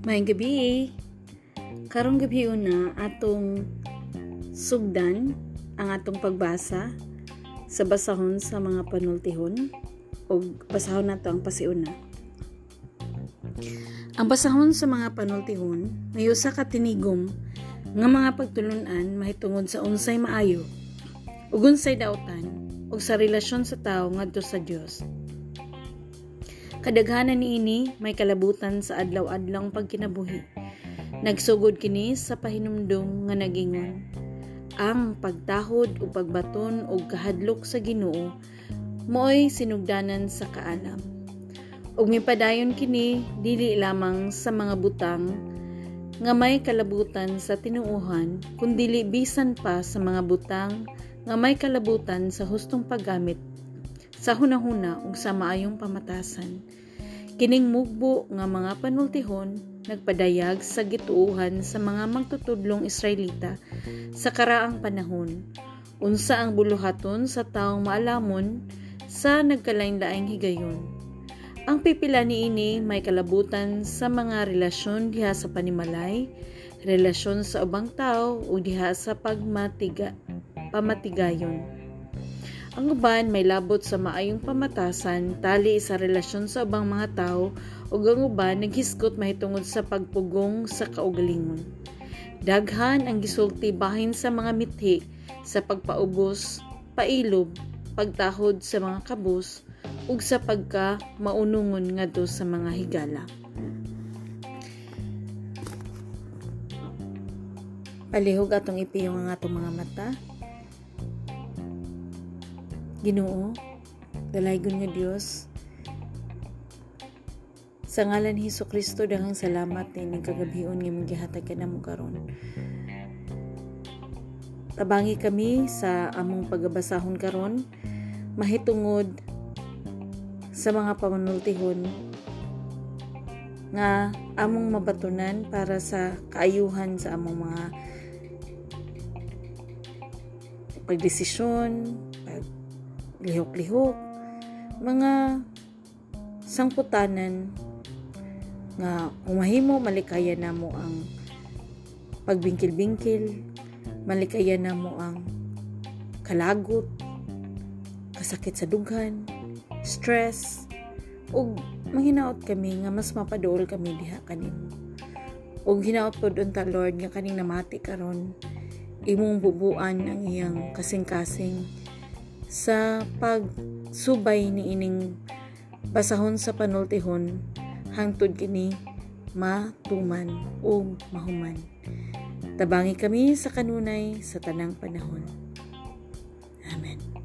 May gabi. Karong gabi una atong sugdan ang atong pagbasa sa basahon sa mga panultihon o basahon nato ang pasiuna. Ang basahon sa mga panultihon may usa ka tinigom nga mga pagtulunan mahitungod sa unsay maayo ug unsay daotan ug sa relasyon sa tawo ngadto sa Dios. Kadaghanan niini may kalabutan sa adlaw-adlang pagkinabuhi. Nagsugod kini sa pahinumdom nga nagingon. Ang pagtahod o pagbaton o kahadlok sa Ginoo mo'y sinugdanan sa kaalam. Ug mipadayon kini dili lamang sa mga butang nga may kalabutan sa tinuuhan kundi bisan pa sa mga butang nga may kalabutan sa hustong paggamit sa hunahuna ug sa maayong pamatasan. Kining mugbo nga mga panultihon nagpadayag sa gituuhan sa mga magtutudlong Israelita sa karaang panahon. Unsa ang buluhaton sa taong maalamon sa nagkalain-laing higayon. Ang pipila niini may kalabutan sa mga relasyon diha sa panimalay, relasyon sa ubang tao o diha sa pagmatiga, pamatigayon. Ang uban may labot sa maayong pamatasan tali sa relasyon sa ubang mga tao ug ang uban naghisgot mahitungod sa pagpugong sa kaugalingon. Daghan ang gisulti bahin sa mga mithi sa pagpaubos, pailob, pagtahod sa mga kabus ug sa pagka maunungon ngadto sa mga higala. Palihog atong ipiyong ang atong mga mata Ginoo, dalaygon nga Dios. Sa ngalan ni Hesus Kristo daghang salamat ni nagkagabion nga magihatag kanamo karon. Tabangi kami sa among pagabasahon karon mahitungod sa mga pamanultihon nga among mabatunan para sa kaayuhan sa among mga pagdesisyon, lihok-lihok, mga sangputanan nga umahimo malikaya na mo ang pagbingkil-bingkil, malikaya na mo ang kalagot, kasakit sa dughan, stress, ug manghinaot kami nga mas mapadool kami diha kanimo. Ug hinaot pod unta Lord nga kaning namati karon imong bubuan ang iyang kasing-kasing sa pagsubay ni ining basahon sa panultihon hangtod kini matuman o mahuman. Tabangi kami sa kanunay sa tanang panahon. Amen.